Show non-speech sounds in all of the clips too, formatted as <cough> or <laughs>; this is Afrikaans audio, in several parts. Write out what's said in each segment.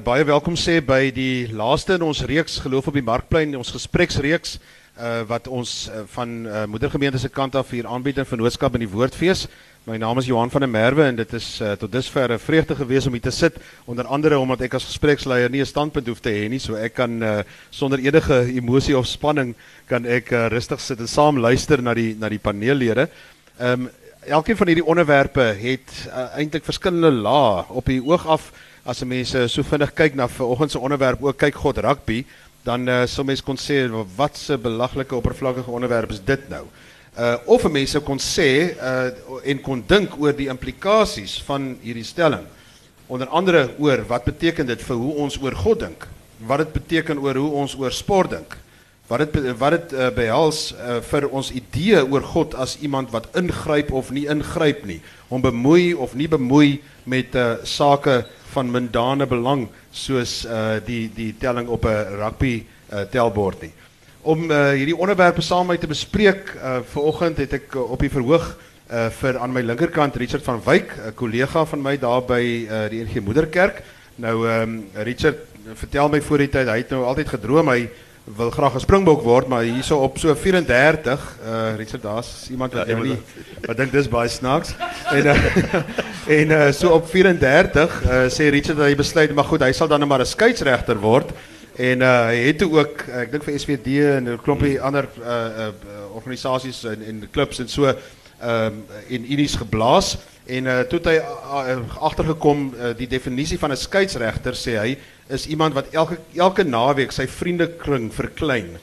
Baie welkom sê by die laaste in ons reeks geloof op die markplein, ons gespreksreeks uh, wat ons uh, van uh, moedergemeente se kant af hier aanbied in vennootskap in die Woordfees. My naam is Johan van der Merwe en dit is uh, tot dusver 'n vreugde gewees om hier te sit, onder andere omdat ek as gespreksleier nie 'n standpunt hoef te hê nie, so ek kan uh, sonder enige emosie of spanning kan ek uh, rustig sit en saam luister na die na die paneellede. Ehm um, elkeen van hierdie onderwerpe het uh, eintlik verskillende lae op die oog af as mense so vinnig kyk na vanoggend se onderwerp ook kyk God rugby, dan uh, sou mense kon sê wat 'n belaglike oppervlakkige onderwerp is dit nou. Uh of mense kon sê uh en kon dink oor die implikasies van hierdie stelling. Onder andere oor wat beteken dit vir hoe ons oor God dink? Wat dit beteken oor hoe ons oor sport dink? Wat dit wat dit uh, behels uh, vir ons idee oor God as iemand wat ingryp of nie ingryp nie, om bemoei of nie bemoei met uh, sake van mundane belang soos uh die die telling op 'n rugby uh, telbord nie. Om uh, hierdie onderwerpe saam met te bespreek, uh vanoggend het ek uh, op die verhoog uh vir aan my linkerkant Richard van Wyk, 'n kollega van my daar by uh die NG Moederkerk. Nou um, Richard, vertel my voor die tyd, hy het nou altyd gedroom hy wil graag 'n springbok word, maar hierso op so 34, uh Richard daar's iemand wat ja, nie wat dink dis baie snaaks. En uh, <laughs> en uh, so op 34 uh, sê Richard dat hy besluit maar goed, hy sal dan net maar 'n skeieregter word. En uh, hy het ook ek dink vir SVD en 'n klompie ander uh, uh organisasies en en klubs en so ehm um, in unies geblaas en uh, toe het hy uh, agtergekom uh, die definisie van 'n skeieregter sê hy is iemand wat elke elke naweek sy vriendekring verklein.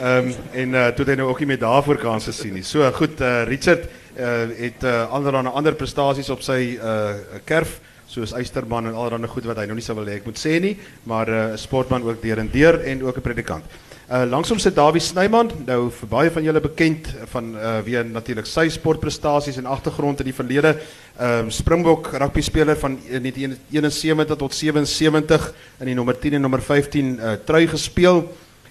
Ehm um, en uh, toe het hy nou ook nie meer daarvoor kans gesien nie. So goed uh, Richard uh, het uh, ander dan ander prestasies op sy uh, kerf soos Eysterman en allerlei goed wat hy nou nie sou wil hê ek moet sê nie, maar 'n uh, sportman ook deur en deur en ook 'n predikant. Uh langsom sit Dawie Snyman, nou vir baie van julle bekend van uh wie natuurlik sy sportprestasies en agtergrond in die verlede. Ehm um, Springbok rugby speler van 1971 tot 77 in die nommer 10 en nommer 15 uh trui gespeel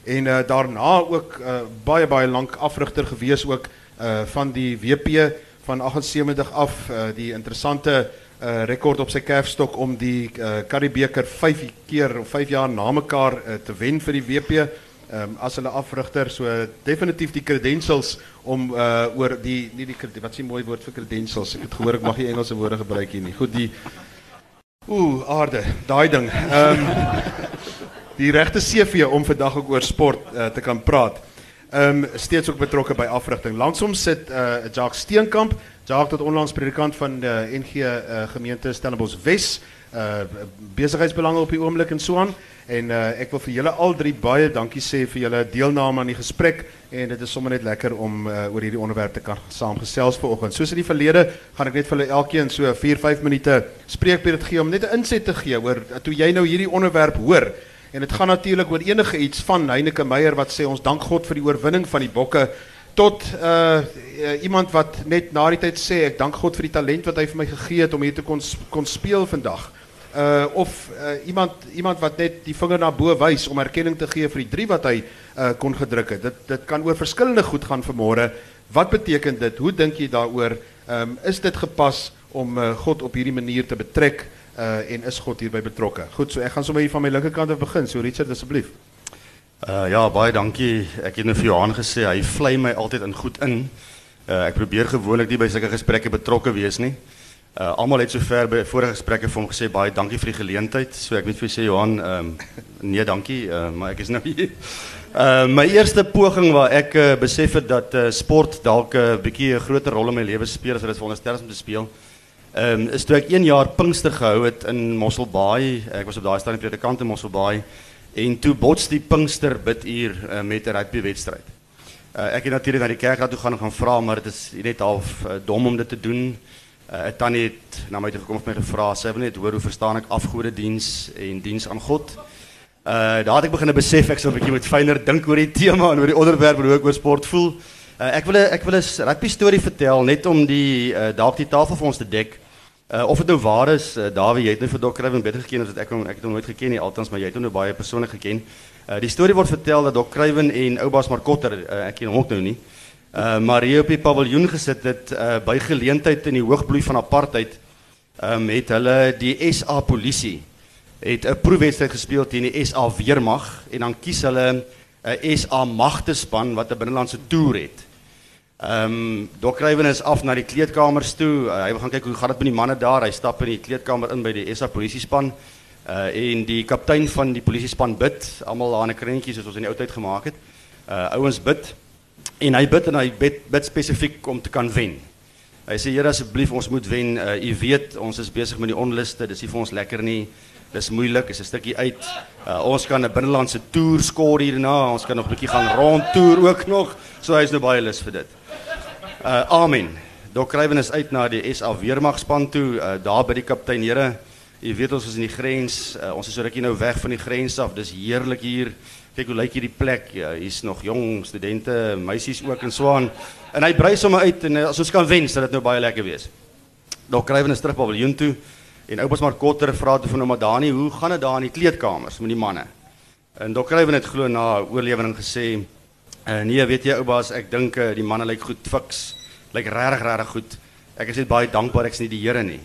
en uh daarna ook uh baie baie lank afrigter gewees ook uh van die WP van 78 af uh die interessante uh rekord op sy kerfstok om die uh Karibeker 5 keer of 5 jaar na mekaar uh, te wen vir die WP um, as hulle afrigter so definitief die credentials om uh, oor die nie die wat s'n mooi woord vir credentials? Ek het gehoor ek mag nie Engelse woorde gebruik hier nie. Goed die ooh aarde daai ding. Um, die regte CV om vandag ook oor sport uh, te kan praat um, steeds ook betrokke by afrigting. Langsom sit uh, Jacques Steenkamp Jacques tot onlangs predikant van die NG uh, gemeente Stellenbosch Wes uh besigheidsbelange op die oomblik en so aan en uh ek wil vir julle al drie baie dankie sê vir julle deelname aan die gesprek en dit is sommer net lekker om uh, oor hierdie onderwerp te kan saamgesels vanoggend. Soos in die verlede gaan ek net vir julle elkeen so 4-5 minute spreekbeurt gee om net 'n insig te gee oor toe jy nou hierdie onderwerp hoor. En dit gaan natuurlik oor enige iets van Heineke Meyer wat sê ons dank God vir die oorwinning van die bokke tot uh, iemand wat net na die tyd sê ek dank God vir die talent wat hy vir my gegee het om hier te kon kon speel vandag uh of uh, iemand iemand wat net die vinger na bo wys om erkenning te gee vir die drie wat hy uh kon gedruk het. Dit dit kan oor verskillende goed gaan vanmôre. Wat beteken dit? Hoe dink jy daaroor? Ehm um, is dit gepas om uh, God op hierdie manier te betrek uh en is God hierby betrokke? Goed, so ek gaan sommer hier van my linkerkant af begin. So Richard asseblief. Uh ja, baie dankie. Ek het nou vir Johan gesê hy vlei my altyd in goed in. Uh ek probeer gewoonlik nie by sulke gesprekke betrokke wees nie. Uh almal het sover by vorige gesprekke vir hom gesê baie dankie vir die geleentheid. So ek moet vir sê Johan, ehm um, nee, dankie, uh, maar ek is nou hier. Uh my eerste poging waar ek uh, besef het dat uh, sport dalk 'n uh, bietjie 'n groter rol in my lewe speel as wat dit veronderstel is te speel. Ehm um, is toe ek 1 jaar Pinkster gehou het in Mosselbaai. Ek was op daai stadium predikant in Mosselbaai en toe bots die Pinkster biduur uh, met 'n rugby wedstryd. Uh, ek het natuurlik na die kerk toe gaan en gaan vra, maar dit is net half uh, dom om dit te doen. 'n uh, tannie het na my toe gekom en my gevra, sy wil net hoor hoe verstaan ek afgodediens en diens aan God. Uh daar het ek begin besef ek sou 'n bietjie moet fyner dink oor die tema en oor die onderwerp hoe ek oor sport voel. Uh ek wil ek wil 'n rugby storie vertel net om die uh dalk die tafel vir ons te dek. Uh of dit nou waar is, uh, Dawie, jy het nou vir Dr. Kruiven beter geken as wat ek hom ek het hom nooit geken nie, altens maar jy het hom nou baie persoonlik geken. Uh die storie word vertel dat Dr. Kruiven en Oubaas Markotter, uh, ek ken hom ook nou nie. Maar hier op die paviljoen gesit het uh by geleentheid in die hoogbloei van apartheid um het hulle die SA polisie het 'n proefwedstryd gespeel teen die SA Weermag en dan kies hulle 'n SA magtespan wat 'n binnelandse toer het. Ehm um, Dok Rywen is af na die kleedkamers toe. Uh, hy wil gaan kyk hoe gaan dit met die manne daar. Hy stap in die kleedkamer in by die SA polisiespan. Uh en die kaptein van die polisiespan bid, almal aan 'n krentjie soos ons in die ou tyd gemaak het. Uh ouens bid en hy bid en hy bid, bid spesifiek om te kan wen. Hy sê Here asseblief ons moet wen. Uh u weet ons is besig met die onluste. Dis nie vir ons lekker nie. Dis moeilik, is 'n stukkie uit. Uh, ons kan 'n binnelandse toer skoor hierna. Ons kan nog 'n bietjie gaan rondtoer ook nog. So hy's nou baie lus vir dit. Uh amen. Dok Rywen is uit na die SA weermagspan toe. Uh, daar by die kaptein, Here, u weet ons is in die grens. Uh, ons is so rukkie nou weg van die grens af. Dis heerlik hier. Kyk hoe lyk hierdie plek. Ja, hier's nog jong studente, meisies ook in Swaan. En hy brei sommer uit en uh, as ons kan wen, sal dit nou baie lekker wees. Dok Rywen is terug by Paviljoen toe. En oupas maar Kotter vra toe van hom Dani, hoe gaan dit daar in die kleedkamers met die manne? En Dok Rywen het glo na oorlewering gesê, uh, "Nee, weet jy oupas, ek dink uh, die manne lyk goed fiks. Lyk regtig regtig goed. Ek is net baie dankbaar ek's nie die Here nie."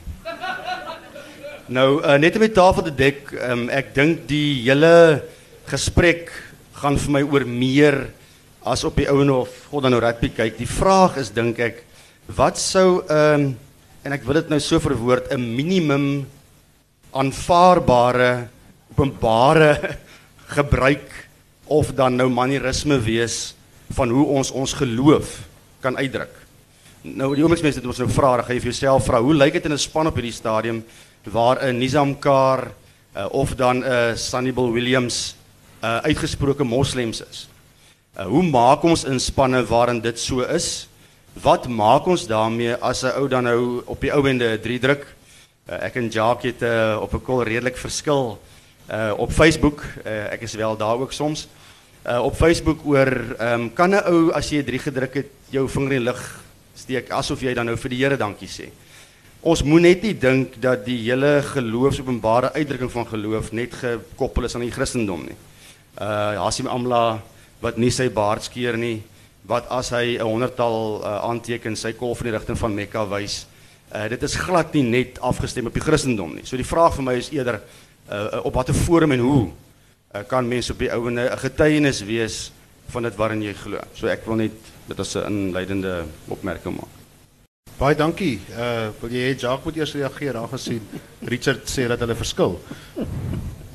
Nou, uh, net om die tafel te dek, um, ek dink die hele gesprek gaan vir my oor meer as op die ouene of God dan nou rugby kyk. Die vraag is dink ek, wat sou ehm um, en ek wil dit nou so verwoord 'n minimum aanvaarbare openbare <laughs> gebruik of dan nou manierisme wees van hoe ons ons geloof kan uitdruk. Nou die oomblikmense het ons nou vra, gaan jy vir jouself vra, hoe lyk dit in 'n span op hierdie stadium waar 'n Nizam Kar uh, of dan 'n uh, Sanibel Williams uh, uitgesproke moslems is? Uh, hoe maak ons inspanne waarin dit so is? Wat maak ons daarmee as 'n ou dan nou op die ouende 3 druk? Uh, ek en Jacques het uh, op 'n kol redelik verskil uh, op Facebook. Uh, ek is wel daar ook soms. Uh, op Facebook oor um, kan 'n ou as jy 3 gedruk het jou vinger in lig steek asof jy dan nou vir die Here dankie sê. Ons moet net nie dink dat die hele geloofsopenbare uitdrukking van geloof net gekoppel is aan die Christendom nie. Uh Hasim Amla wat nie sy baard skeer nie wat as hy 'n honderdtal uh, aanteken sy kolf in die rigting van Mekka wys. Uh, dit is glad nie net afgestem op die Christendom nie. So die vraag vir my is eerder uh, op watter forum en hoe uh, kan mense op die ouene 'n getuienis wees van dit waarin jy glo. So ek wil net dit as 'n inleidende opmerking maak. Baie dankie. Uh wil jy hê Jacques moet eers reageer aangesien Richard sê dat hulle verskil.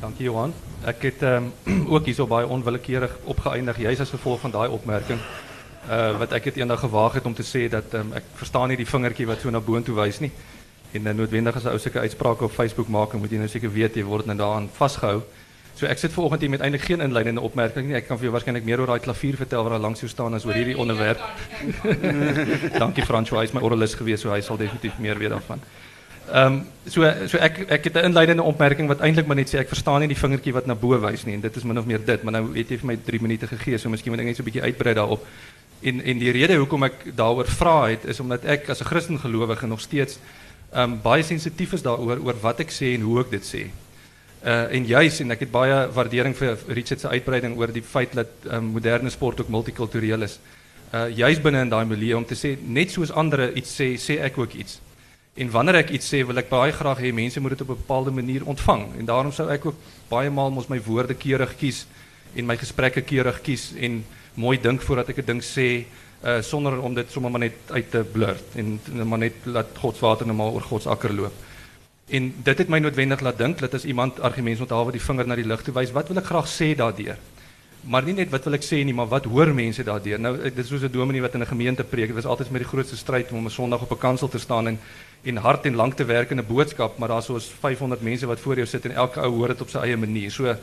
Dankie Johan. Ek het um, <clears throat> ook hierso baie onwillekeurig opgeëindig juis as gevolg van daai opmerking. uh, wat ek het eendag gewaag het om te sê dat um, ek verstaan die vingertjie wat so na boontoe wys nie. En uh, noodwendig as ou sulke uitsprake op Facebook maak, moet jy nou seker weet jy word net daaraan vasgehou. So ek sit vanoggend hier met eintlik geen inleidende opmerking nie. Ek kan vir jou waarskynlik meer oor daai klavier vertel wat daar langs jou staan as oor hierdie onderwerp. <laughs> Dankie François, hy is my oralis gewees, so hy sal definitief meer weet daarvan. Ehm um, so so ek ek het 'n inleidende opmerking wat eintlik maar net sê ek verstaan nie die vingertjie wat na bo wys nie en dit is min of meer dit, maar nou weet jy vir my 3 minute gegee, so miskien moet ek net so 'n bietjie uitbrei daarop. En en die rede hoekom ek daaroor vra het is omdat ek as 'n Christen gelowige nog steeds um baie sensitief is daaroor oor wat ek sê en hoe ek dit sê. Uh en juis en ek het baie waardering vir Richard se uitbreiding oor die feit dat um, moderne sport ook multikultureel is. Uh juis binne in daai milieu om te sê net soos ander iets sê, sê ek ook iets. En wanneer ek iets sê, wil ek baie graag hê mense moet dit op 'n bepaalde manier ontvang. En daarom sou ek ook baie maal mos my woorde keurig kies en my gesprekke keurig kies en mooi dink voordat ek 'n ding sê uh sonder om dit sommer maar net uit te blurt en, en maar net laat God se water net maar oor God se akker loop. En dit het my noodwendig laat dink dat as iemand argumente moet haal wat die vinger na die lug toe wys, wat wil ek graag sê daardeur? Maar nie net wat wil ek sê nie, maar wat hoor mense daardeur? Nou dit is soos 'n dominee wat in 'n gemeente preek. Dit was altyd met die grootste stryd om op 'n Sondag op 'n kansel te staan en en hard en lank te werk in 'n boodskap, maar daar's soos 500 mense wat voor jou sit en elke ou hoor dit op sy eie manier. So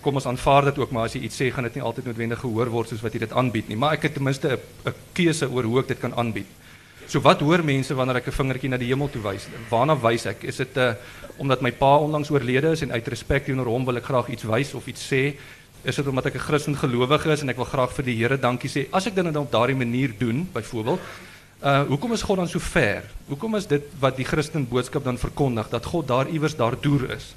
kom ons aanvaar dit ook, maar as jy iets sê, gaan dit nie altyd noodwendig gehoor word soos wat jy dit aanbied nie. Maar ek het ten minste 'n keuse oor hoe ek dit kan aanbied. So wat hoor mense wanneer ek 'n vingertjie na die hemel toe wys? Waarna wys ek? Is dit 'n uh, omdat my pa onlangs oorlede is en uit respek teenoor hom wil ek graag iets wys of iets sê? Is dit omdat ek 'n Christen gelowige is en ek wil graag vir die Here dankie sê? As ek dit dan op daardie manier doen, byvoorbeeld, uh hoekom is God dan so ver? Hoekom is dit wat die Christen boodskap dan verkondig dat God daar iewers daar deur is?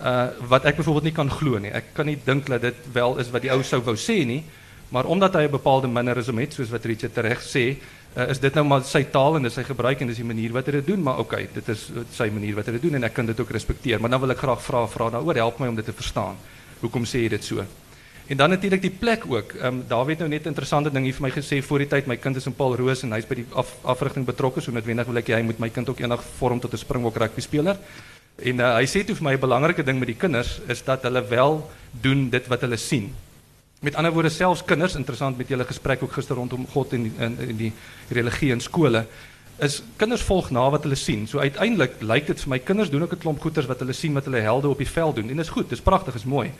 uh wat ek byvoorbeeld nie kan glo nie. Ek kan nie dink dat dit wel is wat die ou sou wou sê nie, maar omdat hy 'n bepaalde mannerisme het soos wat Richard reg sê, Uh, is dit nou maar sy taal en dis sy gebruik en dis die manier wat hy dit doen, maar okay, dit is sy manier wat hy dit doen en ek kan dit ook respekteer, maar dan wil ek graag vra vra daaroor, help my om dit te verstaan. Hoekom sê jy dit so? En dan natuurlik die plek ook. Ehm um, David het nou net 'n interessante ding hier vir my gesê voor die tyd. My kind is in Paul Roos en hy's by die af, afrigting betrokke, so noodwendig wil ek hy moet my kind ook eendag vorm tot 'n Springbok rugby speler. En uh, hy sê toe vir my 'n belangrike ding met die kinders is dat hulle wel doen dit wat hulle sien. Met ander woorde selfs kinders, interessant met julle gesprek ook gister rondom God en in in die religie in skole is kinders volg na wat hulle sien. So uiteindelik lyk dit vir my kinders doen ook 'n klomp goeters wat hulle sien wat hulle helde op die veld doen en dit is goed, dit is pragtig, is mooi.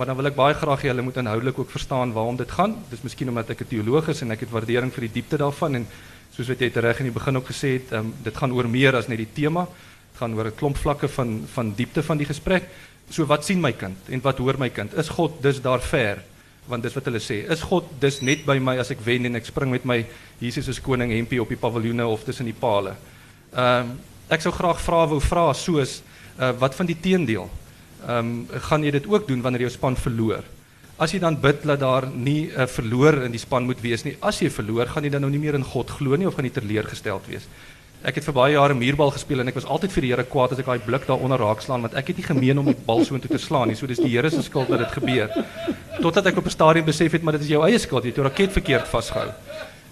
Maar dan wil ek baie graag hê hulle moet inhoudelik ook verstaan waarom dit gaan. Dis miskien omdat ek 'n teoloog is en ek het waardering vir die diepte daarvan en soos wat jy reg in die begin ook gesê het, um, dit gaan oor meer as net die tema. Dit gaan oor 'n klomp vlakke van van diepte van die gesprek. So wat sien my kind en wat hoor my kind? Is God dus daar ver? Want dis wat hulle sê. Is God dus net by my as ek wen en ek spring met my Jesus as koning hempie op die paviljoene of tussen die palle? Ehm um, ek sou graag vra wou vra soos uh, wat van die teendeel? Ehm um, gaan jy dit ook doen wanneer jou span verloor? As jy dan bid dat daar nie 'n uh, verloor in die span moet wees nie. As jy verloor, gaan jy dan nou nie meer in God glo nie of gaan jy teleurgesteld wees? Ek het vir baie jare muurbal gespeel en ek was altyd vir die Here kwaad as ek daai blik daaronder raak slaan want ek het nie gemeen om die bal so intoe te slaan nie. So dis die Here se skuld dat dit gebeur. Totdat ek op 'n stadium besef het maar dit is jou eie skuld. Jy het jou raket verkeerd vasgehou.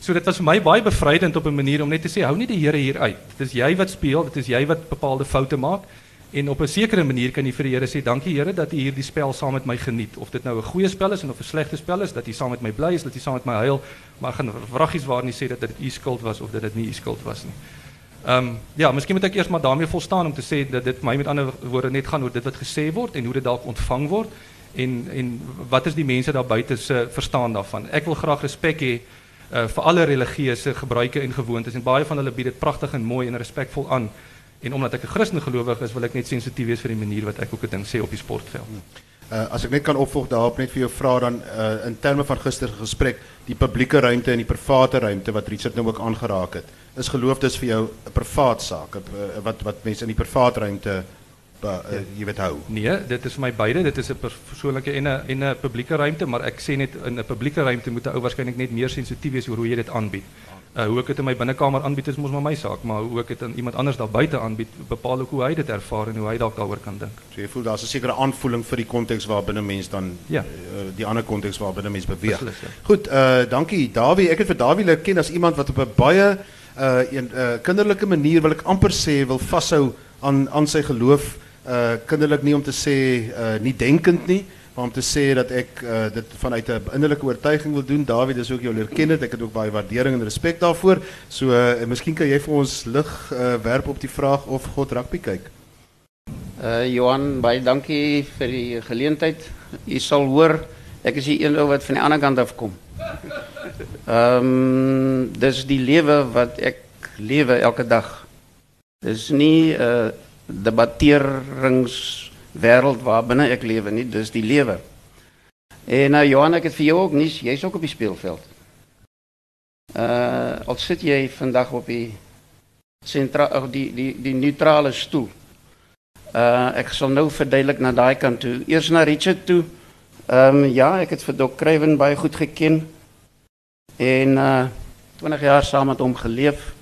So dit was vir my baie bevrydend op 'n manier om net te sê hou nie die Here hier uit. Dit is jy wat speel, dit is jy wat bepaalde foute maak. En op 'n sekere manier kan jy vir die Here sê dankie Here dat U hierdie spel saam met my geniet. Of dit nou 'n goeie spel is of 'n slegte spel is, dat U saam met my bly is, dat U saam met my huil, maar gaan vraggies waar nie sê dat dit U skuld was of dat dit nie U skuld was nie. Ehm um, ja, miskien moet ek eers maar daarmee volstaan om te sê dat dit my met ander woorde net gaan oor dit wat gesê word en hoe dit dalk ontvang word en en wat is die mense daar buite se verstaan daarvan. Ek wil graag respek hê uh, vir alle religieuse gebruike en gewoontes en baie van hulle bied dit pragtig en mooi en respekvol aan. En omdat ek 'n Christen gelowig is, wil ek net sensitief wees vir die manier wat ek ook 'n ding sê op die sportveld. Uh, as ek net kan opvolg daarop net vir jou vra dan uh, in terme van gister gesprek, die publieke ruimte en die private ruimte wat Richard nou ook aangeraak het. Is geloof dus vir jou 'n privaat saak, uh, wat wat mense in die private ruimte uh, uh, jy weet hou? Nee, dit is vir my beide, dit is 'n persoonlike en 'n en 'n publieke ruimte, maar ek sê net in 'n publieke ruimte moet 'n ou waarskynlik net meer sensitief wees oor hoe jy dit aanbied. Uh, hoe ek dit in my binnekamer aanbied is mos maar my saak, maar hoe ek dit aan iemand anders daar buite aanbied, bepaal ook hoe hy dit ervaar en hoe hy dalk daaroor kan dink. So jy voel daar's 'n sekere aanvoeling vir die konteks waar binne mens dan ja. uh, die ander konteks waar binne mens beweeg. Beslis, ja. Goed, uh dankie Dawie. Ek het vir Dawie leer ken as iemand wat op 'n baie uh 'n uh, kinderlike manier wil ek amper sê wil vashou aan aan sy geloof. Uh kinderlik nie om te sê uh nie denkend nie om te sê dat ek uh, dit vanuit 'n innerlike oortuiging wil doen. David is ook jou leer ken dit. Ek het ook baie waardering en respek daarvoor. So uh, miskien kan jy vir ons lig uh, werp op die vraag of God rugby kyk. Uh Johan, baie dankie vir die geleentheid. U sal hoor ek is die een ou wat van die ander kant af kom. Ehm um, dis die lewe wat ek lewe elke dag. Dis nie 'n uh, debatterings wêreld waarbinne ek lewe nie, dis die lewe. En nou Johan, ek het vir jou ook nie, jy's ook op die speelveld. Uh al sit jy vandag op die sentra of die die die neutrale stoel. Uh ek sal nou verduidelik na daai kant toe. Eers na Richard toe. Ehm um, ja, ek het vir Dok Kruiven baie goed geken. En uh 20 jaar saam met hom geleef.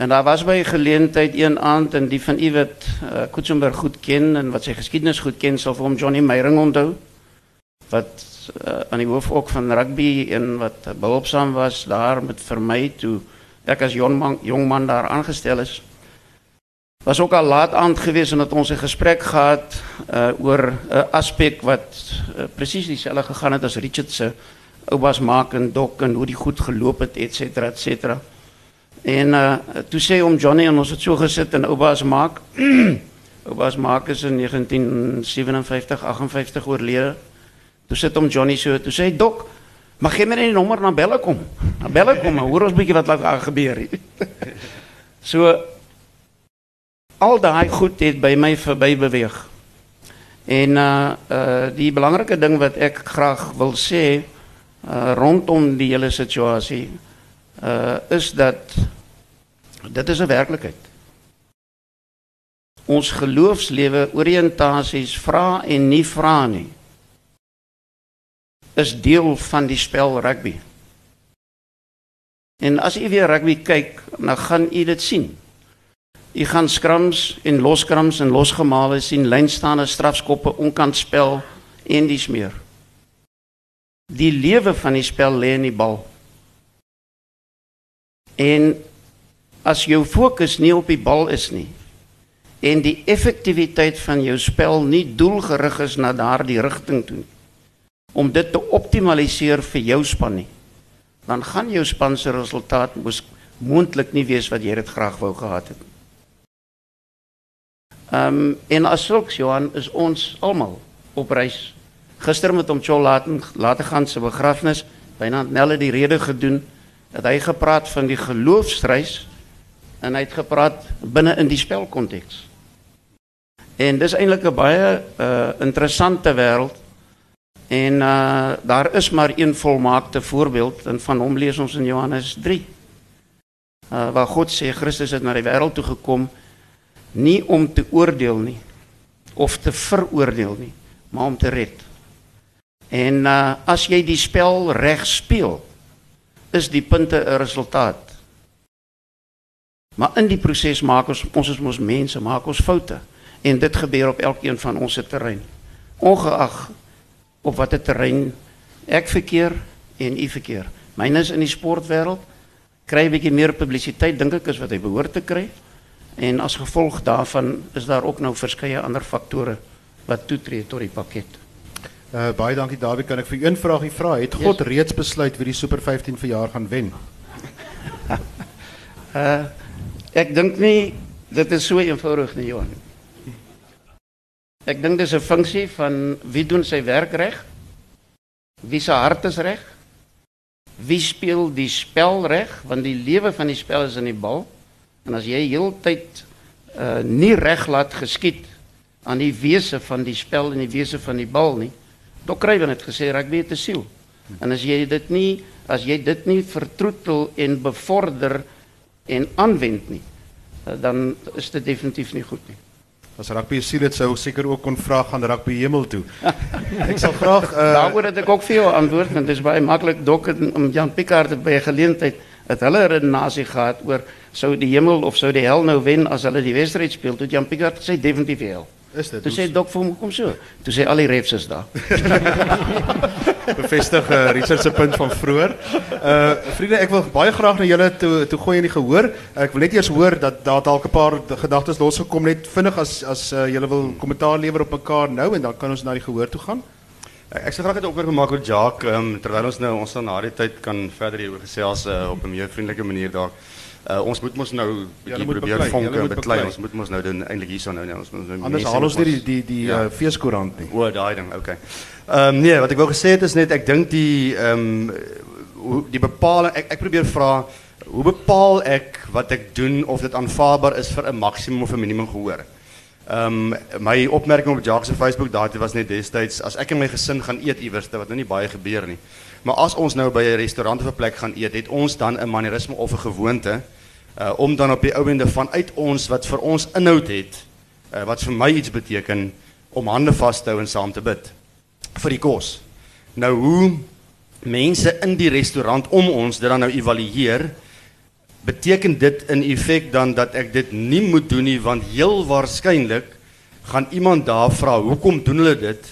En daar was 'n geleentheid een aand en die van u wat uh, Kutsenberg goed ken en wat sy geskiedenis goed ken sal vir hom Johnny Meyring onthou wat uh, aan die hoof ook van rugby en wat behulpsaam was daar met vir my toe ek as jong man, jong man daar aangestel is. Was ook al laat aand gewees en het ons 'n gesprek gehad uh, oor 'n aspek wat uh, presies dieselfde gegaan het as Richard se oupas maak en dok en hoe die goed geloop het et cetera et cetera. En uh toe sê hom Johnny en ons het so gesit en oupa's maak. <clears throat> oupa's maak is in 1957 58 oorlede. Toe sit hom Johnny so, toe sê hy dok, mag gee my net die nommer na belle kom. Na belle kom, hoor ons bietjie wat laat gebeur hier. <laughs> so al daai goed het by my verby beweeg. En uh uh die belangrike ding wat ek graag wil sê uh rondom die hele situasie uh is dat dit is 'n werklikheid. Ons geloofslewe oriëntasies vra en nie vra nie is deel van die spel rugby. En as u weer rugby kyk, dan gaan u dit sien. U gaan skrams en loskrams en losgemale sien, lynstaande strafskoppe, onkant spel en dis meer. Die lewe van die spel lê in die bal. En as jou fokus nie op die bal is nie en die effektiwiteit van jou spel nie doelgerig is na daardie rigting toe om dit te optimaliseer vir jou span nie, dan gaan jou span se resultaat mos moontlik nie wees wat jy dit graag wou gehad het nie. Ehm um, en as sulks Johan is ons almal op reis. Gister met hom Chol laat laat gaan se begrafnis, byna Nelle die rede gedoen dat hy gepraat van die geloofsreis en hy het gepraat binne in die spelkonteks. En dis eintlik 'n baie uh interessante wêreld. En uh daar is maar een volmaakte voorbeeld en van hom lees ons in Johannes 3. Uh waar God sê Christus het na die wêreld toe gekom nie om te oordeel nie of te veroordeel nie, maar om te red. En uh as jy die spel reg speel, is die punte 'n resultaat. Maar in die proses maak ons ons is mos mense, maak ons foute en dit gebeur op elkeen van ons se terrein. Ongeag op watter terrein ek verkeer en u verkeer. Myne is in die sportwêreld kry 'n bietjie meer publisiteit dink ek as wat hy behoort te kry. En as gevolg daarvan is daar ook nou verskeie ander faktore wat toetree tot die pakket. Uh, baie dankie Dawie, kan ek vir een vraagie vra? Het God yes. reeds besluit wie die Super 15 verjaar gaan wen? uh <laughs> ek dink nie dit is so eenvoudig nie, Johan. Ek dink dis 'n funksie van wie doen sy werk reg? Wie se hart is reg? Wie speel die spel reg? Want die lewe van die spel is in die bal. En as jy heeltyd uh nie reg laat geskied aan die wese van die spel en die wese van die bal nie, dan kry jy net gesê rugby het 'n siel. En as jy dit nie as jy dit nie vertroetel en bevorder en aanwend nie, uh, dan is dit definitief nie goed nie. As rugby siel het sou seker ook kon vra gaan rugby hemel toe. <laughs> ek sal graag uh Daaroor het ek ook vir jou antwoord want dit is baie maklik dok om Jan Picard by 'n geleentheid het hulle 'n redenasie gehad oor sou die hemel of sou die hel nou wen as hulle die wedstryd speel. Toe Jan Picard gesê definitief die hel. Is dit? Toe sê Dok vir hom kom so. Toe sê al die refs is daar. <laughs> Bevestig uh, Richard se punt van vroeër. Uh vriende, ek wil baie graag na julle toe toe gooi in die gehoor. Ek wil net eers hoor dat daar dalk 'n paar gedagtes losgekom net vinnig as as uh, julle wil kommentaar lewer op mekaar nou en dan kan ons na die gehoor toe gaan. Ek, ek sê graag ook oor maak oor Jacques um, terwyl ons nou ons dan na die tyd kan verder hieroor gesels uh, op 'n meer vriendelike manier daar. Uh, ons moet ons nou bietjie probeer vonke beklei. Ons moet ons nou doen eintlik hierso nou, nee, ons moet nou Anders haal ons nie die die die ja. uh, feeskoerant nie. O, daai ding, okay. Ehm um, nee, wat ek wou gesê het is net ek dink die ehm um, die bepaling ek ek probeer vra hoe bepaal ek wat ek doen of dit aanvaarbaar is vir 'n maksimum of 'n minimum gehoor. Ehm um, my opmerking op Jacques se Facebook daai was net destyds as ek en my gesin gaan eet iewers wat nou nie baie gebeur nie. Maar as ons nou by 'n restaurant of 'n plek gaan eet, het ons dan 'n manierisme of 'n gewoonte uh om dan op die ouende vanuit ons wat vir ons inhoud het, uh wat vir my iets beteken om hande vas te hou en saam te bid vir die kos. Nou hoe mense in die restaurant om ons dit dan nou evalueer, beteken dit in effek dan dat ek dit nie moet doen nie want heel waarskynlik gaan iemand daar vra hoekom doen hulle dit?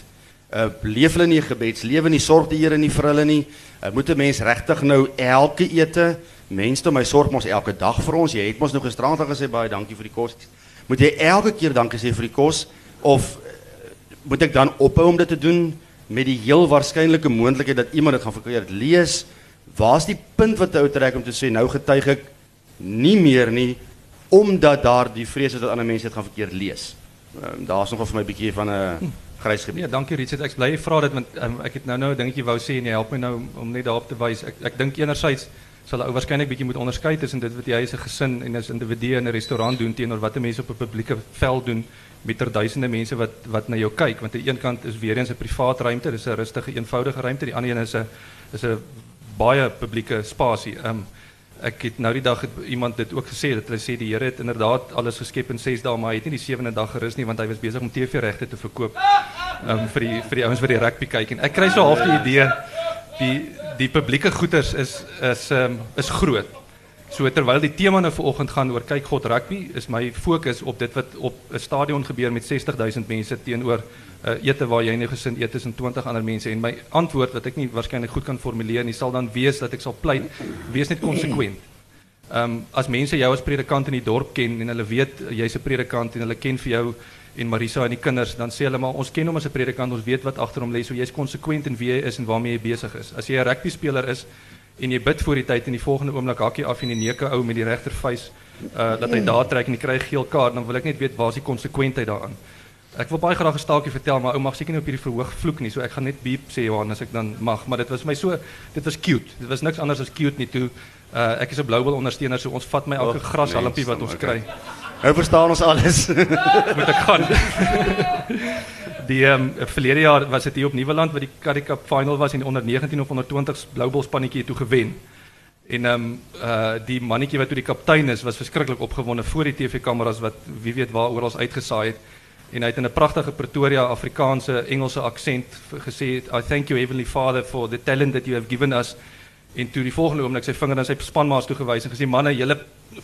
uh, leef hulle nie gebedslewe nie, sorg die Here nie vir hulle nie. Uh, moet 'n mens regtig nou elke ete, mense my sorg mos elke dag vir ons. Jy het mos nou gisterand al gesê baie dankie vir die kos. Moet jy elke keer dankie sê vir die kos of uh, moet ek dan ophou om dit te doen met die heel waarskynlike moontlikheid dat iemand dit gaan verkeerd lees? Waar's die punt wat jy trek om te sê nou getuig ek nie meer nie omdat daar die vrees is dat ander mense dit gaan verkeerd lees. Uh, Daar's nog vir my 'n bietjie van 'n uh, grys gebied. Ja, dankie Richard. Ek bly vra dit want um, ek het nou nou 'n dingetjie wou sê en jy help my nou om net daarop te wys. Ek ek dink enerzijds sal ou waarskynlik bietjie moet onderskei tussen dit wat jy as 'n gesin en as individu in 'n restaurant doen teenoor wat mense op 'n publieke veld doen met er duisende mense wat wat na jou kyk want aan die een kant is weer eens 'n privaat ruimte, dis 'n rustige, eenvoudige ruimte, die ander een is 'n is 'n baie publieke spasie. Um ek het nou die dag iemand dit ook gesê dat hulle sê die Here het inderdaad alles geskep in 6 dae maar hy het nie die sewende dag gerus nie want hy was besig om TV-regte te verkoop um, vir die vir die ouens wat die rugby kyk en ek kry so half die idee die publieke goeders is is um, is groot So terwyl die tema nou vanoggend gaan oor kyk God rugby, is my fokus op dit wat op 'n stadion gebeur met 60000 mense teenoor 'n uh, ete waar jy nie gesin eet is en 20 ander mense en my antwoord wat ek nie waarskynlik goed kan formuleer nie sal dan wees dat ek sal pleit wees net konsekwent. Ehm um, as mense jou as predikant in die dorp ken en hulle weet jy's 'n predikant en hulle ken vir jou en Marisa en die kinders, dan sê hulle maar ons ken hom as 'n predikant, ons weet wat agter hom lê, so jy's konsekwent in wie jy is en waarmee jy besig is. As jy 'n rugby speler is en jy bid voor die tyd en die volgende oomblik hakkie af en die neuke ou met die regtervuis uh dat hy daar trek en hy kry geel kaart, dan wil ek net weet waar is die konsekwentheid daaraan. Ek wil baie graag 'n staaltjie vertel, maar ou mag seker nie op hierdie verhoog vloek nie, so ek gaan net beep sê Johan as ek dan mag, maar dit was my so dit was cute. Dit was niks anders as cute nie toe. Uh ek is 'n Blouwil ondersteuner, so ons vat my elke grashalmpie wat ons okay. Nou verstaan ons alles. <laughs> moet ek gaan. die ehm um, verlede jaar was dit hier op Nieuweland wat die Currie Cup final was en die onder 19 of onder 20 Blouwil spannetjie het toe gewen. En ehm um, uh die mannetjie wat toe die kaptein is was verskriklik opgewonde voor die TV-kameras wat wie weet waar oral uitgesaai het. En hy het in 'n pragtige Pretoria Afrikaanse Engelse aksent gesê I thank you heavenly father for the talent that you have given us. En toe die volgende oomblik sy vinger na sy spanmaats toe gewys en gesê manne julle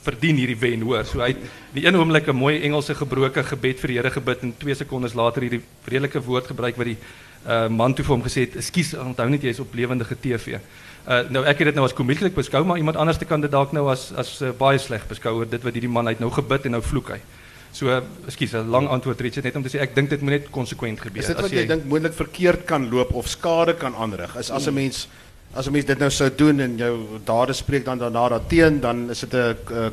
verdien hierdie wen hoor. So hy het die een oomblik 'n mooi Engelse gebroke gebed vir die Here gebid en 2 sekondes later hierdie redelike woord gebruik wat die uh, man toe vir hom gesê het, "Ekskuus, onthou net jy is op lewendige TV." Uh, nou ek het dit nou as komieklik beskou, maar iemand anders kan dit dalk nou as as uh, baie sleg beskou oor dit wat hierdie man uit nou gebid en nou vloek hy. So, ekskuus, 'n lang antwoord Richard net om te sê ek dink dit moet net konsekwent gebeur. Is dit wat jy dink moontlik verkeerd kan loop of skade kan aanrig? Is as 'n mens as 'n mens dit nou sou doen en jou dade spreek dan daarna daarteen, dan is dit 'n eh,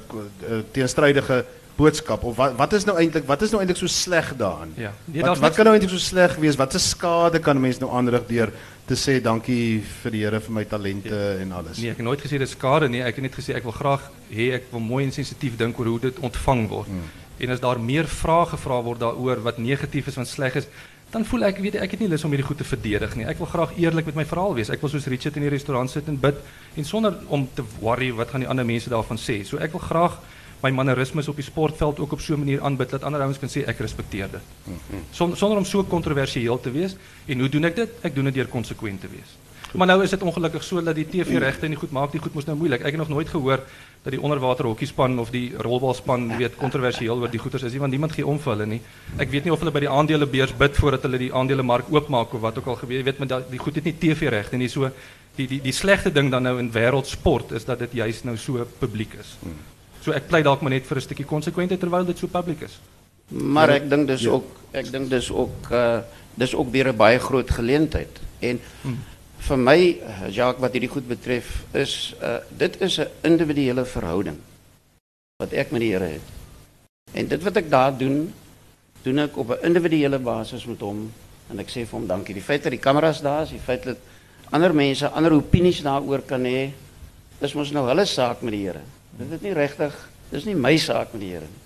'n teenstrydige boodskap of wat wat is nou eintlik wat is nou eintlik so sleg daaraan? Ja. Nee, wat, kan nou eintlik so sleg wees? Wat 'n skade kan 'n mens nou aanrig deur te sê dankie vir die Here vir my talente en alles? Nee, ek het nooit gesê dit is skade nie. Ek het net gesê ek wil graag hê ek wil mooi en sensitief dink oor hoe dit ontvang word. Hmm. En as daar meer vrae gevra word daaroor wat negatief is, wat sleg is, dan voel ek weet ek het nie lus om hierdie goed te verdedig nie. Ek wil graag eerlik met my verhaal wees. Ek wil soos Richard in die restaurant sit en bid en sonder om te worry wat gaan die ander mense daarvan sê. So ek wil graag my mannerismes op die sportveld ook op so 'n manier aanbid dat ander ouens kan sê ek respekteer dit. Son, sonder om so kontroversieel te wees. En hoe doen ek dit? Ek doen dit deur konsekwent te wees. Maar nou is dit ongelukkig so dat die TV-regte nie goed maak, die goed mos nou moeilik. Ek het nog nooit gehoor dat die onderwater hokkiespan of die rolbalspan weet kontroversieel oor die goeters is nie, want niemand gee om vir hulle nie. Ek weet nie of hulle by die aandelebeurs bid voordat hulle die aandelemark oopmaak of wat ook al gebeur. Jy weet, maar da- die goed het nie TV-regte nie. So die die die ding dan nou in wêreldsport is dat dit juis nou so publiek is. So ek pleit dalk maar net vir 'n stukkie konsekwentheid terwyl dit so publiek is. Maar ek dink dis ook ek dink dis ook uh dis ook weer 'n baie groot geleentheid. En vir my uh, Jacques wat hierdie goed betref is uh dit is 'n individuele verhouding wat ek met die Here het. En dit wat ek daar doen, doen ek op 'n individuele basis met hom en ek sê vir hom dankie. Die feit dat die kameras daar is, die feit dat ander mense ander opinies daaroor kan hê, dis mos nou hulle saak met die Here. Dit is nie regtig, dis nie my saak met die Here nie.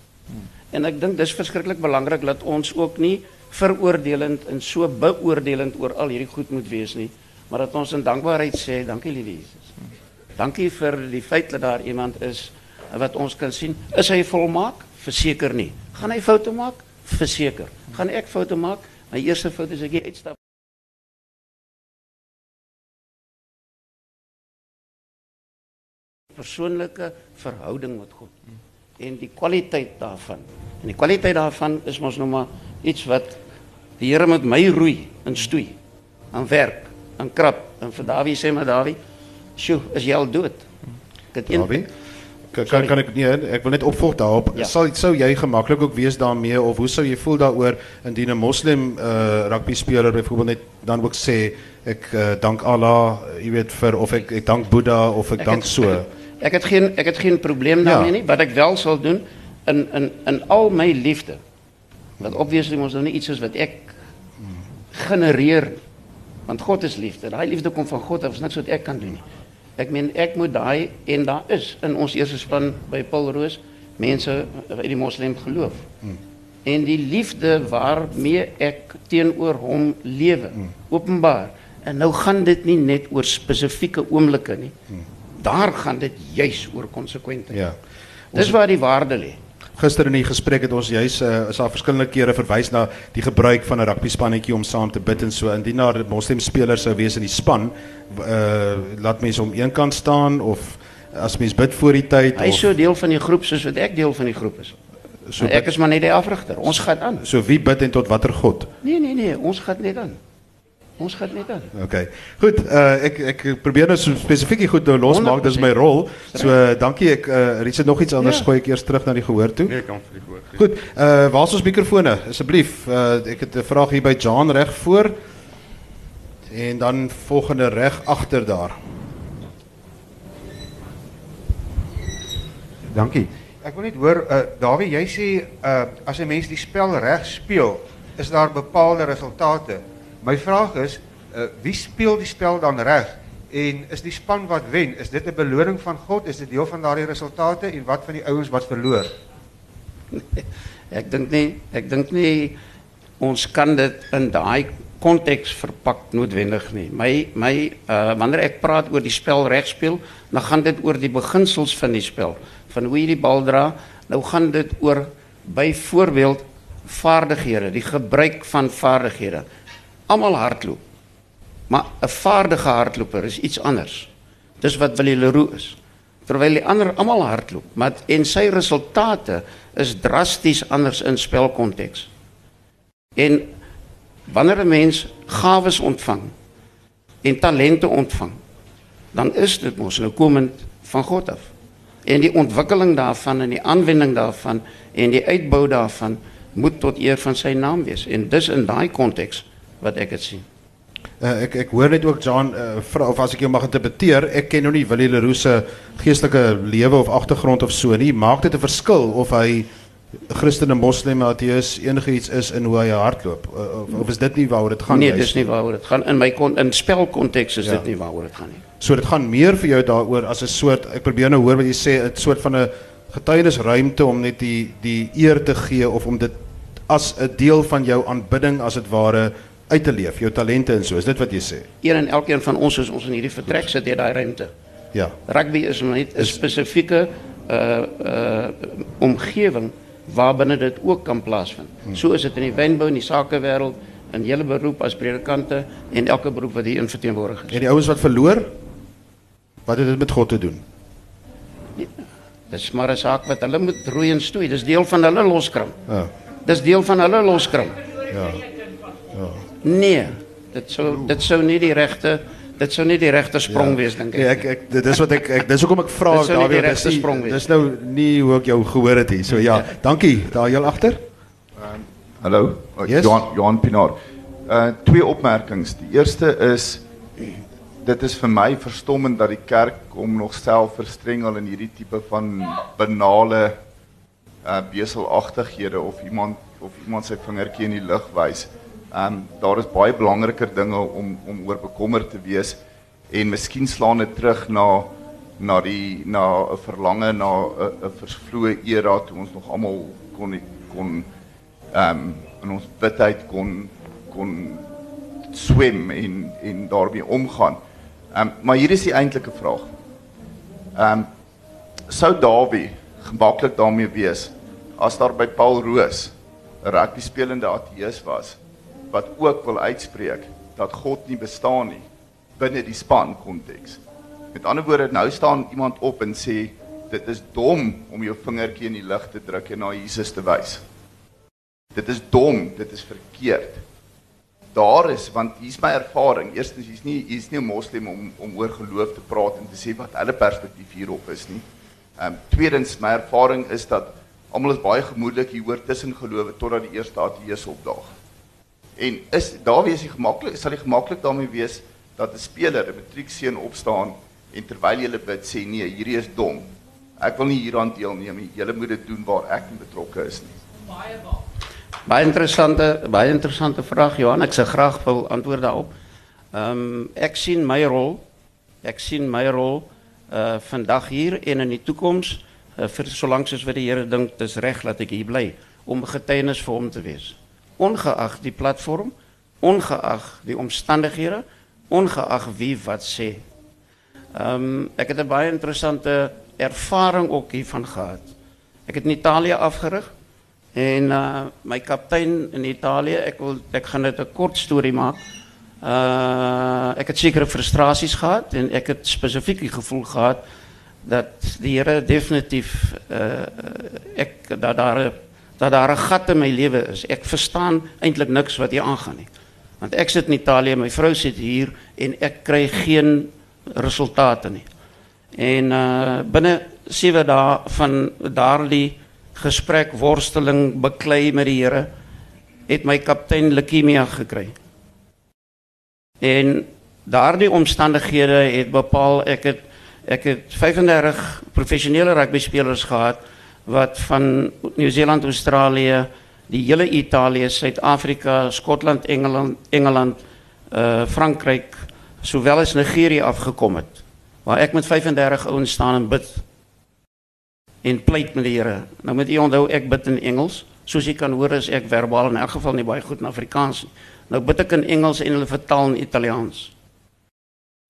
En ek dink dis verskriklik belangrik dat ons ook nie veroordelend en so beoordelend oor al hierdie goed moet wees nie, maar dat ons in dankbaarheid sê, dankie liewe Jesus. Dankie vir die feit dat daar iemand is wat ons kan sien. Is hy volmaak? Verseker nie. Gaan hy foute maak? Verseker. Gaan ek foute maak? My eerste fout is ek hier uitstap. persoonlike verhouding met God en die kwaliteit daarvan. En die kwaliteit daarvan is mos nou maar iets wat die Here met my roei in stoei aan werk, aan krap. En vir Dawie sê maar Dawie, "Sjoe, is jy al dood?" Ek het een Dawie? Kan, kan ek nee, ek wil net opvolg daarop. Ja. Sal sou jy gemaklik ook wees daarmee of hoe sou jy voel daaroor indien 'n moslim uh, rugby speler byvoorbeeld net dan ook sê ek uh, dank Allah, jy weet vir of ek ek dank Boeddha of ek, Ek dank het- so. <laughs> Ek het geen ek het geen probleem Ja. daarmee nie, wat ek wel sal doen in in in al my liefde. Wat obviously mos nou nie iets is wat ek genereer nie. Want God is liefde. Daai liefde kom van God af, is niks wat ek kan doen nie. Ek meen ek moet daai en daar is in ons eerste span by Paul Roos mense uit die moslim geloof. En die liefde waarmee ek teenoor hom lewe, openbaar. En nou gaan dit nie net oor spesifieke oomblikke nie. Daar gaan dit juis oor konsekwentheid. Ja. Dis waar die waarde lê. Gister in die gesprek het ons juis uh, is daar verskillende kere verwys na die gebruik van 'n rugby spannetjie om saam te bid en so. Indien daar 'n moslim speler sou wees in die span, uh, laat mense hom een kant staan of as mens bid voor die tyd Hy is so deel van die groep soos wat ek deel van die groep is. So ek is maar net die afrigter. Ons gaan aan. so wie bid en tot watter God? Nee nee nee, ons gaan net aan. Ons gaan net aan. Okay. Goed, uh, ek ek probeer nou so spesifiek goed nou losmaak, dis my rol. So uh, dankie ek uh, Richard nog iets anders Ja. gooi ek eers terug na die gehoor toe. Nee, kan vir die woord. gee. Goed, uh waar is ons mikrofone asseblief? Uh ek het 'n vraag hier by Jan reg voor. En dan volgende reg agter daar. Dankie. Ek wil net hoor uh Dawie, jy sê uh as 'n mens die spel reg speel, is daar bepaalde resultate. My vraag is, uh wie speel die spel dan reg? En is die span wat wen, is dit 'n beloning van God? Is dit deel van daardie resultate en wat van die ouens wat verloor? <laughs> Ek dink nie ek dink nie ons kan dit in daai konteks verpak noodwendig nie. My my uh wanneer ek praat oor die spel reg speel, dan gaan dit oor die beginsels van die spel, van hoe jy die bal dra. Nou gaan dit oor byvoorbeeld vaardighede, die gebruik van vaardighede. Almal hardloop. Maar 'n vaardige hardloper is iets anders. Dis wat Willie Leroux is. Terwyl die ander almal hardloop, maar en sy resultate is drasties anders in spelkonteks. En wanneer 'n mens gawes ontvang en talente ontvang, dan is dit mos nou komend van God af. En die ontwikkeling daarvan en die aanwending daarvan en die uitbou daarvan moet tot eer van sy naam wees. En dis in daai konteks wat ek dit sien. Uh, ek ek hoor net ook Jan uh, vra of as ek jou mag interpreteer, ek ken nou nie Willie Leroux se geestelike lewe of agtergrond of so nie. Maak dit 'n verskil of hy Christen en Moslem ateïs enigiets is in hoe hy hardloop uh, of, of is dit nie waaroor dit gaan nee, juist dis nie waaroor dit gaan in my kon in spelkonteks is Ja. dit nie waaroor dit gaan nie. So dit gaan meer vir jou daaroor as 'n soort ek probeer nou hoor wat jy sê 'n soort van 'n getuienisruimte om net die die eer te gee of om dit as 'n deel van jou aanbidding as dit ware uit te leef, jou talente en so. Is dit wat jy sê? Een en elkeen van ons as ons in hierdie vertrek sit, het daai ruimte. Ja. Rugby is net 'n spesifieke uh uh omgewing waarbinne dit ook kan plaasvind. So is dit in die wynbou en die sakewêreld, in hele beroep as predikante en elke beroep wat hier in verteenwoordig is. En die ouens wat verloor, wat het dit met God te doen? Dis maar 'n saak wat hulle moet roei en stoei. Dis deel van hulle loskram. Ja. Dis deel van hulle loskram. Ja. Nee, dit sou dit sou nie die regte dit sou nie die regte sprong Ja. wees dink ek. Nee, ek ek dit is wat ek, ek dis hoekom ek vra Dit Dawie, die dis nie- sprong wees. Dis nou nie hoe ek jou gehoor het hier. So ja, dankie. Daar heel agter. Hallo, uh, Yes. Johan Johan Pinaar. Uh twee opmerkings. Die eerste is dit is vir my verstommend dat die kerk hom nog self verstrengel in hierdie tipe van banale uh beselagtighede of iemand of iemand sy vingertjie in die lug wys. Um daar is baie belangriker dinge om om oor bekommerd te wees en miskien slaan dit terug na na die na 'n verlange na 'n versvloë era toe ons nog almal kon kon ehm um, in ons witheid kon kon swem en en daarmee omgaan. Ehm um, maar hier is die eintlike vraag. Ehm um, sou Dawie gemaklik daarmee wees as daar by Paul Roos 'n rugby spelende ateïs was wat ook wil uitspreek dat God nie bestaan nie binne die span konteks. Met ander woorde, nou staan iemand op en sê dit is dom om jou vingertjie in die lug te druk en na Jesus te wys. Dit is dom, dit is verkeerd. Daar is want hier's my ervaring. Eerstens hier's nie hier's nie 'n moslim om om oor geloof te praat en te sê wat hulle perspektief hierop is nie. Ehm um, tweedens my ervaring is dat almal is baie gemoedelik hier hoor tussen gelowe totdat die eerste ateïs opdaag. En is daar wees jy gemaklik sal jy gemaklik daarmee wees dat 'n speler 'n matriekseun opstaan en terwyl jy bid sê nee, hierdie is dom. Ek wil nie hieraan deelneem nie. Julle moet dit doen waar ek betrokke is nie. Baie interessante baie interessante vraag Johan, ek sou graag wil antwoord daarop. Ehm um, ek sien my rol ek sien my rol uh vandag hier en in die toekoms uh, vir solank soos wat die Here dink dis reg dat ek hier bly om getuienis vir hom te wees. Ongeag die platform, ongeag die omstandighede, ongeag wie wat sê. Ehm um, ek het 'n baie interessante ervaring ook hiervan gehad. Ek het in Italië afgerig en uh my kaptein in Italië, ek wil ek gaan dit 'n kort storie maak. Uh ek het sekere frustrasies gehad en ek het spesifiek die gevoel gehad dat die Here definitief uh ek dat daar 'n dat daar 'n gat in my lewe is. Ek verstaan eintlik niks wat hier aangaan nie. Want ek sit in Italië, my vrou sit hier en ek kry geen resultate nie. En uh binne 7 dae van daardie gesprek worsteling beklei met die Here het my kaptein leukemia gekry. En daardie omstandighede het bepaal ek het ek het 35 professionele rugby spelers gehad wat van Nieu-Seeland, Australië, die hele Italië, Suid-Afrika, Skotland, Engeland, Engeland, uh Frankryk, sowel as Nigerië afgekom het. Waar ek met 35 ouens staan en bid en pleit met die Here. Nou moet u onthou ek bid in Engels. Soos jy kan hoor is ek verbaal in elk geval nie baie goed in Afrikaans nie. Nou bid ek in Engels en hulle vertaal in Italiaans.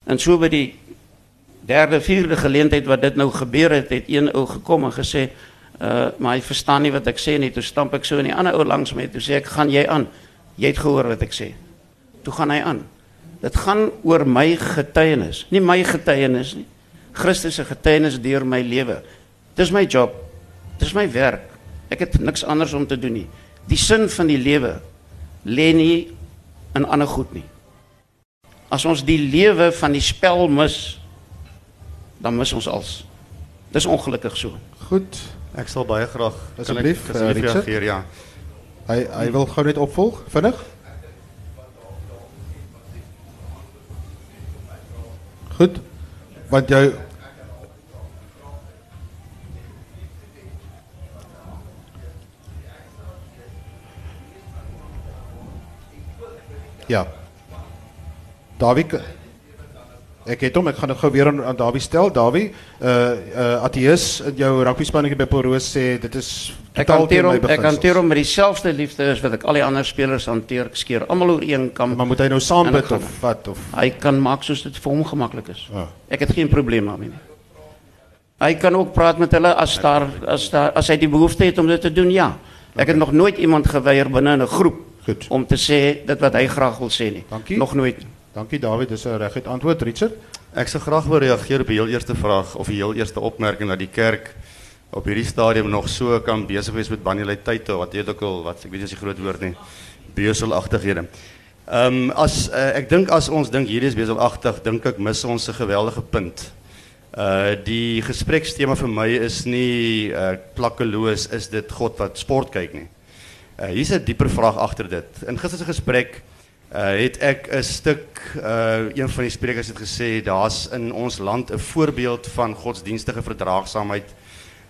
En so by die derde vierde geleentheid wat dit nou gebeur het, het een ou gekom en gesê, uh maar hy verstaan nie wat ek sê nie. Toe stamp ek so in die ander ou langs my toe sê ek, "Gaan jy aan? Jy het gehoor wat ek sê." Toe gaan hy aan. Dit gaan oor my getuienis, nie my getuienis nie. Christus se getuienis deur my lewe. Dis my job. Dis my werk. Ek het niks anders om te doen nie. Die sin van die lewe lê nie in ander goed nie. As ons die lewe van die spel mis, dan mis ons alles. Dis ongelukkig so. Goed. Ek sal baie graag Asseblief, kan ek asseblief uh, Richard? reageer ja. Hy hy wil gou net opvolg, vinnig. Goed. Want jou Ja. Dawie Ek het hom, ek gaan dit gou weer aan, aan Dawie stel. Dawie, uh uh Atheus in jou rugby by Poroos sê dit is Ek totaal hanteer hom ek beginsels. hanteer hom met dieselfde liefde as wat ek al die ander spelers hanteer. Ek skeer almal oor een kam. Maar moet hy nou saam En ek bid of wat of Hy kan maak soos dit vir hom gemaklik is. Ek het geen probleem daarmee nie. Hy kan ook praat met hulle as daar as daar as hy die behoefte het om dit te doen, ja. Ek het nog nooit iemand geweier binne in 'n groep Goed. om te sê dit wat hy graag wil sê nie. Dankie. Nog nooit. Dankie Dawie, dis 'n reguit antwoord, Richard. Ek sou graag wil reageer op die heel eerste vraag of die heel eerste opmerking dat die kerk op hierdie stadium nog so kan besig wees met banaliteit of wat jy ook al wat ek weet as die groot woord nie beselagtighede. Ehm um, as uh, ek dink as ons dink hierdie is beselagtig, dink ek mis ons 'n geweldige punt. Uh die gesprekstema vir my is nie uh plakkeloos is dit God wat sport kyk nie. Uh hier's 'n dieper vraag agter dit. In gister se gesprek uh het ek 'n stuk uh een van die sprekers het gesê daar's in ons land 'n voorbeeld van godsdienstige verdraagsaamheid.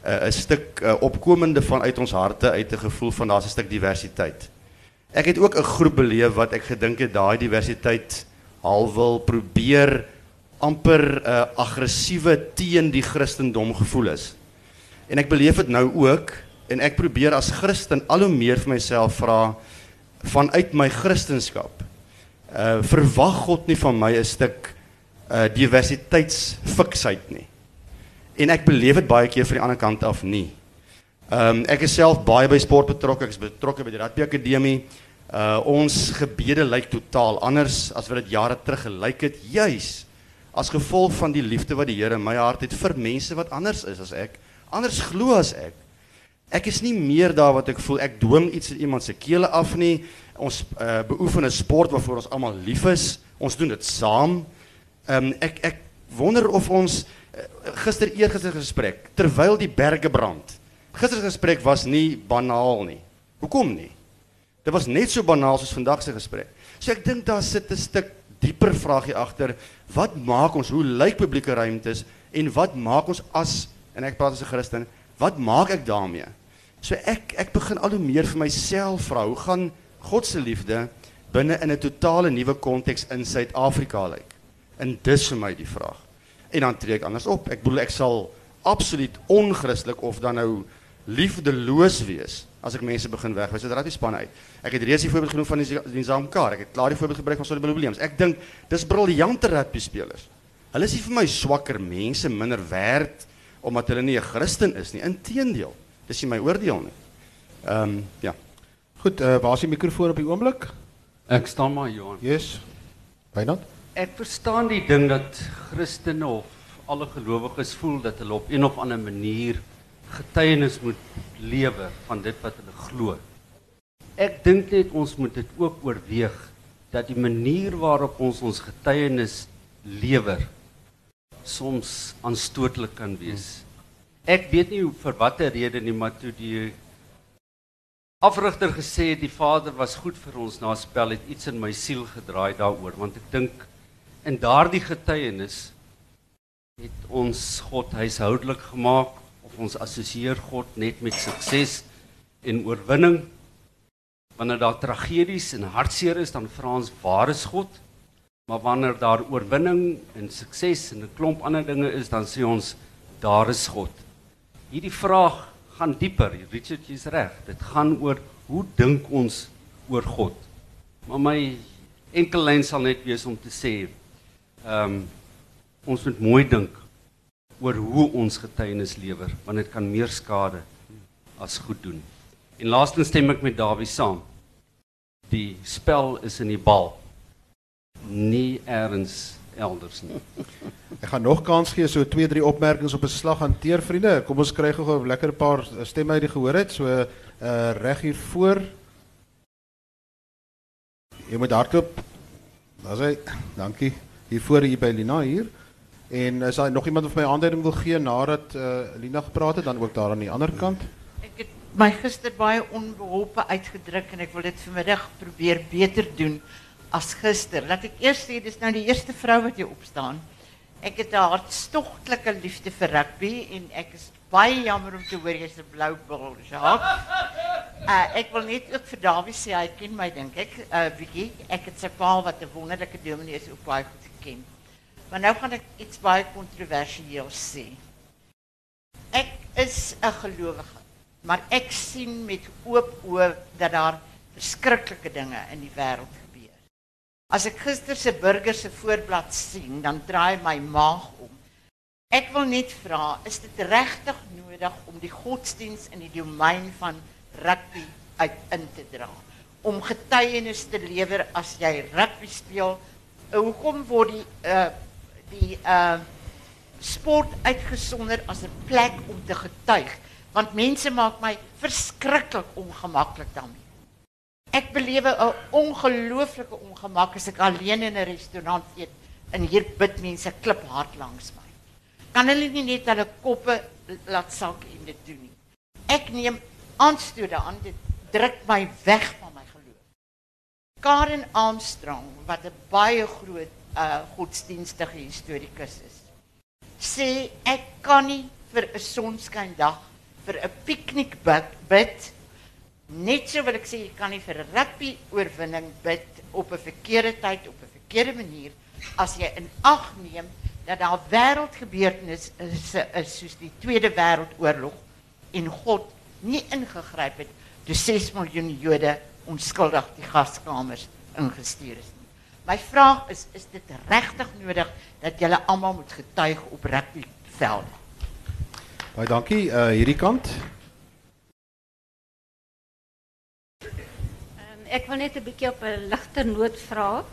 'n uh, stuk uh, opkomende vanuit ons harte uit 'n gevoel van daar's 'n stuk diversiteit. Ek het ook 'n groep beleef wat ek gedink het daai diversiteit al wil probeer amper 'n uh, aggressiewe teen die Christendom gevoel is. En ek beleef dit nou ook en ek probeer as Christen al hoe meer vir myself vra vanuit my Christendom. Uh verwag God nie van my 'n stuk uh diversiteitsfiksheid nie. En ek beleef dit baie keer van die ander kant af nie. Ehm um, ek is self baie by sport betrokke. Ek is betrokke by die rugby akademie. Uh ons gebede lyk totaal anders as wat dit jare terug gelyk het, juis as gevolg van die liefde wat die Here in my hart het vir mense wat anders is as ek, anders glo as ek. Ek is nie meer daar wat ek voel ek dwing iets in iemand se kele af nie. Ons uh, beoefen 'n sport waarvoor ons almal lief is. Ons doen dit saam. Ehm um, ek ek wonder of ons uh, gister eergister gesprek terwyl die berge brand. Gister se gesprek was nie banaal nie. Hoekom nie? Dit was net so banaal soos vandag se gesprek. So ek dink daar sit 'n stuk dieper vraagie agter. Wat maak ons? Hoe lyk publieke ruimtes en wat maak ons as en ek praat as 'n Christen, wat maak ek daarmee? So ek ek begin al hoe meer vir myself vra, hoe gaan God se liefde binne in 'n totale nuwe konteks in Suid-Afrika lyk? En dis vir my die vraag. En dan tree ek anders op. Ek bedoel ek sal absoluut onchristelik of dan nou liefdeloos wees as ek mense begin wegwys uit rugby spanne uit. Ek het reeds die voorbeeld genoem van die die Zamkar. Ek het klaar die voorbeeld gebruik van Sonny Williams. Ek dink dis briljante rugby spelers. Hulle is nie vir my swakker mense, minder werd omdat hulle nie 'n Christen is nie. Inteendeel. Dis nie my oordeel nie. Ehm um, ja. Goed, uh, waar is die mikrofoon op die oomblik? Ek staan maar Johan. Yes. Wynand? Ek verstaan die ding dat Christene of alle gelowiges voel dat hulle op een of ander manier getuienis moet lewe van dit wat hulle glo. Ek dink net ons moet dit ook oorweeg dat die manier waarop ons ons getuienis lewer soms aanstootlik kan wees. Ek weet nie vir watter rede nie, maar toe die afrigter gesê het die Vader was goed vir ons na spel het iets in my siel gedraai daaroor want ek dink in daardie getuienis het ons God huishoudelik gemaak of ons assosieer God net met sukses en oorwinning wanneer daar tragedies en hartseer is dan vra ons waar is God maar wanneer daar oorwinning en sukses en 'n klomp ander dinge is dan sê ons daar is God hierdie vraag gaan dieper. Richard is reg. Dit gaan oor hoe dink ons oor God. Maar my enkel lyn sal net wees om te sê ehm um, ons moet mooi dink oor hoe ons getuienis lewer want dit kan meer skade as goed doen. En laastens stem ek met Dawie saam. Die spel is in die bal. Nie eers elders nie. <laughs> Ek gaan nog kans gee so twee drie opmerkings op 'n slag hanteer vriende. Kom ons kry gou 'n lekker paar stemme uit die gehoor het. So uh reg hier voor. Jy moet hardloop. Daar's hy. Dankie. Hier voor hier by Lina hier. En as daar nog iemand of my aanduiding wil gee nadat uh Lina gepraat het, dan ook daar aan die ander kant. Ek het my gister baie onbeholpe uitgedruk en ek wil dit vanmiddag probeer beter doen as gister. Laat ek eers sê dis nou die eerste vrou wat opstaan. Ek het 'n hartstogtelike liefde vir rugby en ek is baie jammer om te hoor jy's 'n blou bil, Jacques. Uh, ek wil net ook vir Dawie sê hy ken my dink ek, uh. Ek het sy wat 'n wonderlike dominee is ook baie goed geken. Maar nou gaan ek iets baie kontroversieel sê. Ek is 'n gelowige, maar ek sien met oop oë dat daar verskriklike dinge in die wêreld As ek gister se burger se voorblad sien, dan draai my maag om. Ek wil net vra, is dit regtig nodig om die godsdiens in die domein van rugby uit in te dra? Om getuienis te lewer as jy rugby speel? Hoekom word die uh die uh sport uitgesonder as 'n plek om te getuig? Want mense maak my verskriklik ongemaklik daarmee. Ek belewe 'n ongelooflike ongemak as ek alleen in 'n restaurant eet en hier bid mense klip hard langs my. Kan hulle nie net hulle koppe laat sak en dit doen nie? Ek neem aanstoot daaraan dit druk my weg van my geloof. Karen Armstrong wat 'n baie groot uh godsdienstige historikus is, sê ek kan nie vir 'n sonskyndag vir 'n piknik bid Net so wil ek sê jy kan nie vir rugby oorwinning bid op 'n verkeerde tyd op 'n verkeerde manier as jy in ag neem dat daar wêreldgebeurtenisse is, is soos die Tweede Wêreldoorlog en God nie ingegryp toe 6 miljoen Jode onskuldig die gaskamers ingestuur is nie. Vraag is is dit regtig nodig dat julle almal moet getuig op rugbyvelde? Baie dankie. Uh hierdie kant. Ek wil net 'n bietjie op 'n ligter noot vra.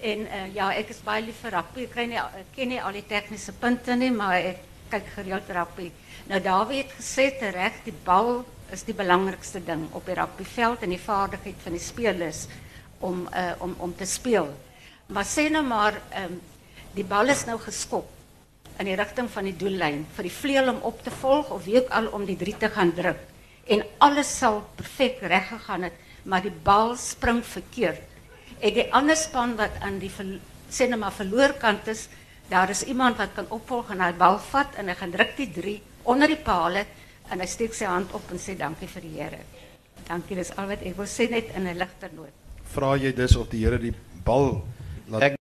En uh, ja, ek is baie lief vir rugby. Ek, ken nie al die tegniese punte nie, maar ek kyk gereeld rugby. Nou Dawie het gesê die bal is die belangrikste ding op die rugbyveld en die vaardigheid van die spelers om uh, om om te speel. Maar sê nou maar um, die bal is nou geskop in die rigting van die doellyn vir die vleuel om op te volg of wie ook al om die 3 te gaan druk en alles sal perfek reg gegaan het maar die bal spring verkeerd. En die ander span wat aan die sê net maar verloor kant is, daar is iemand wat kan opvolg en hy bal vat en hy gaan druk die 3 onder die paal en hy steek sy hand op en sê dankie vir die Here. Dankie, dis al wat ek wil sê net in 'n ligter noot. Vra jy dus of die Here die bal laat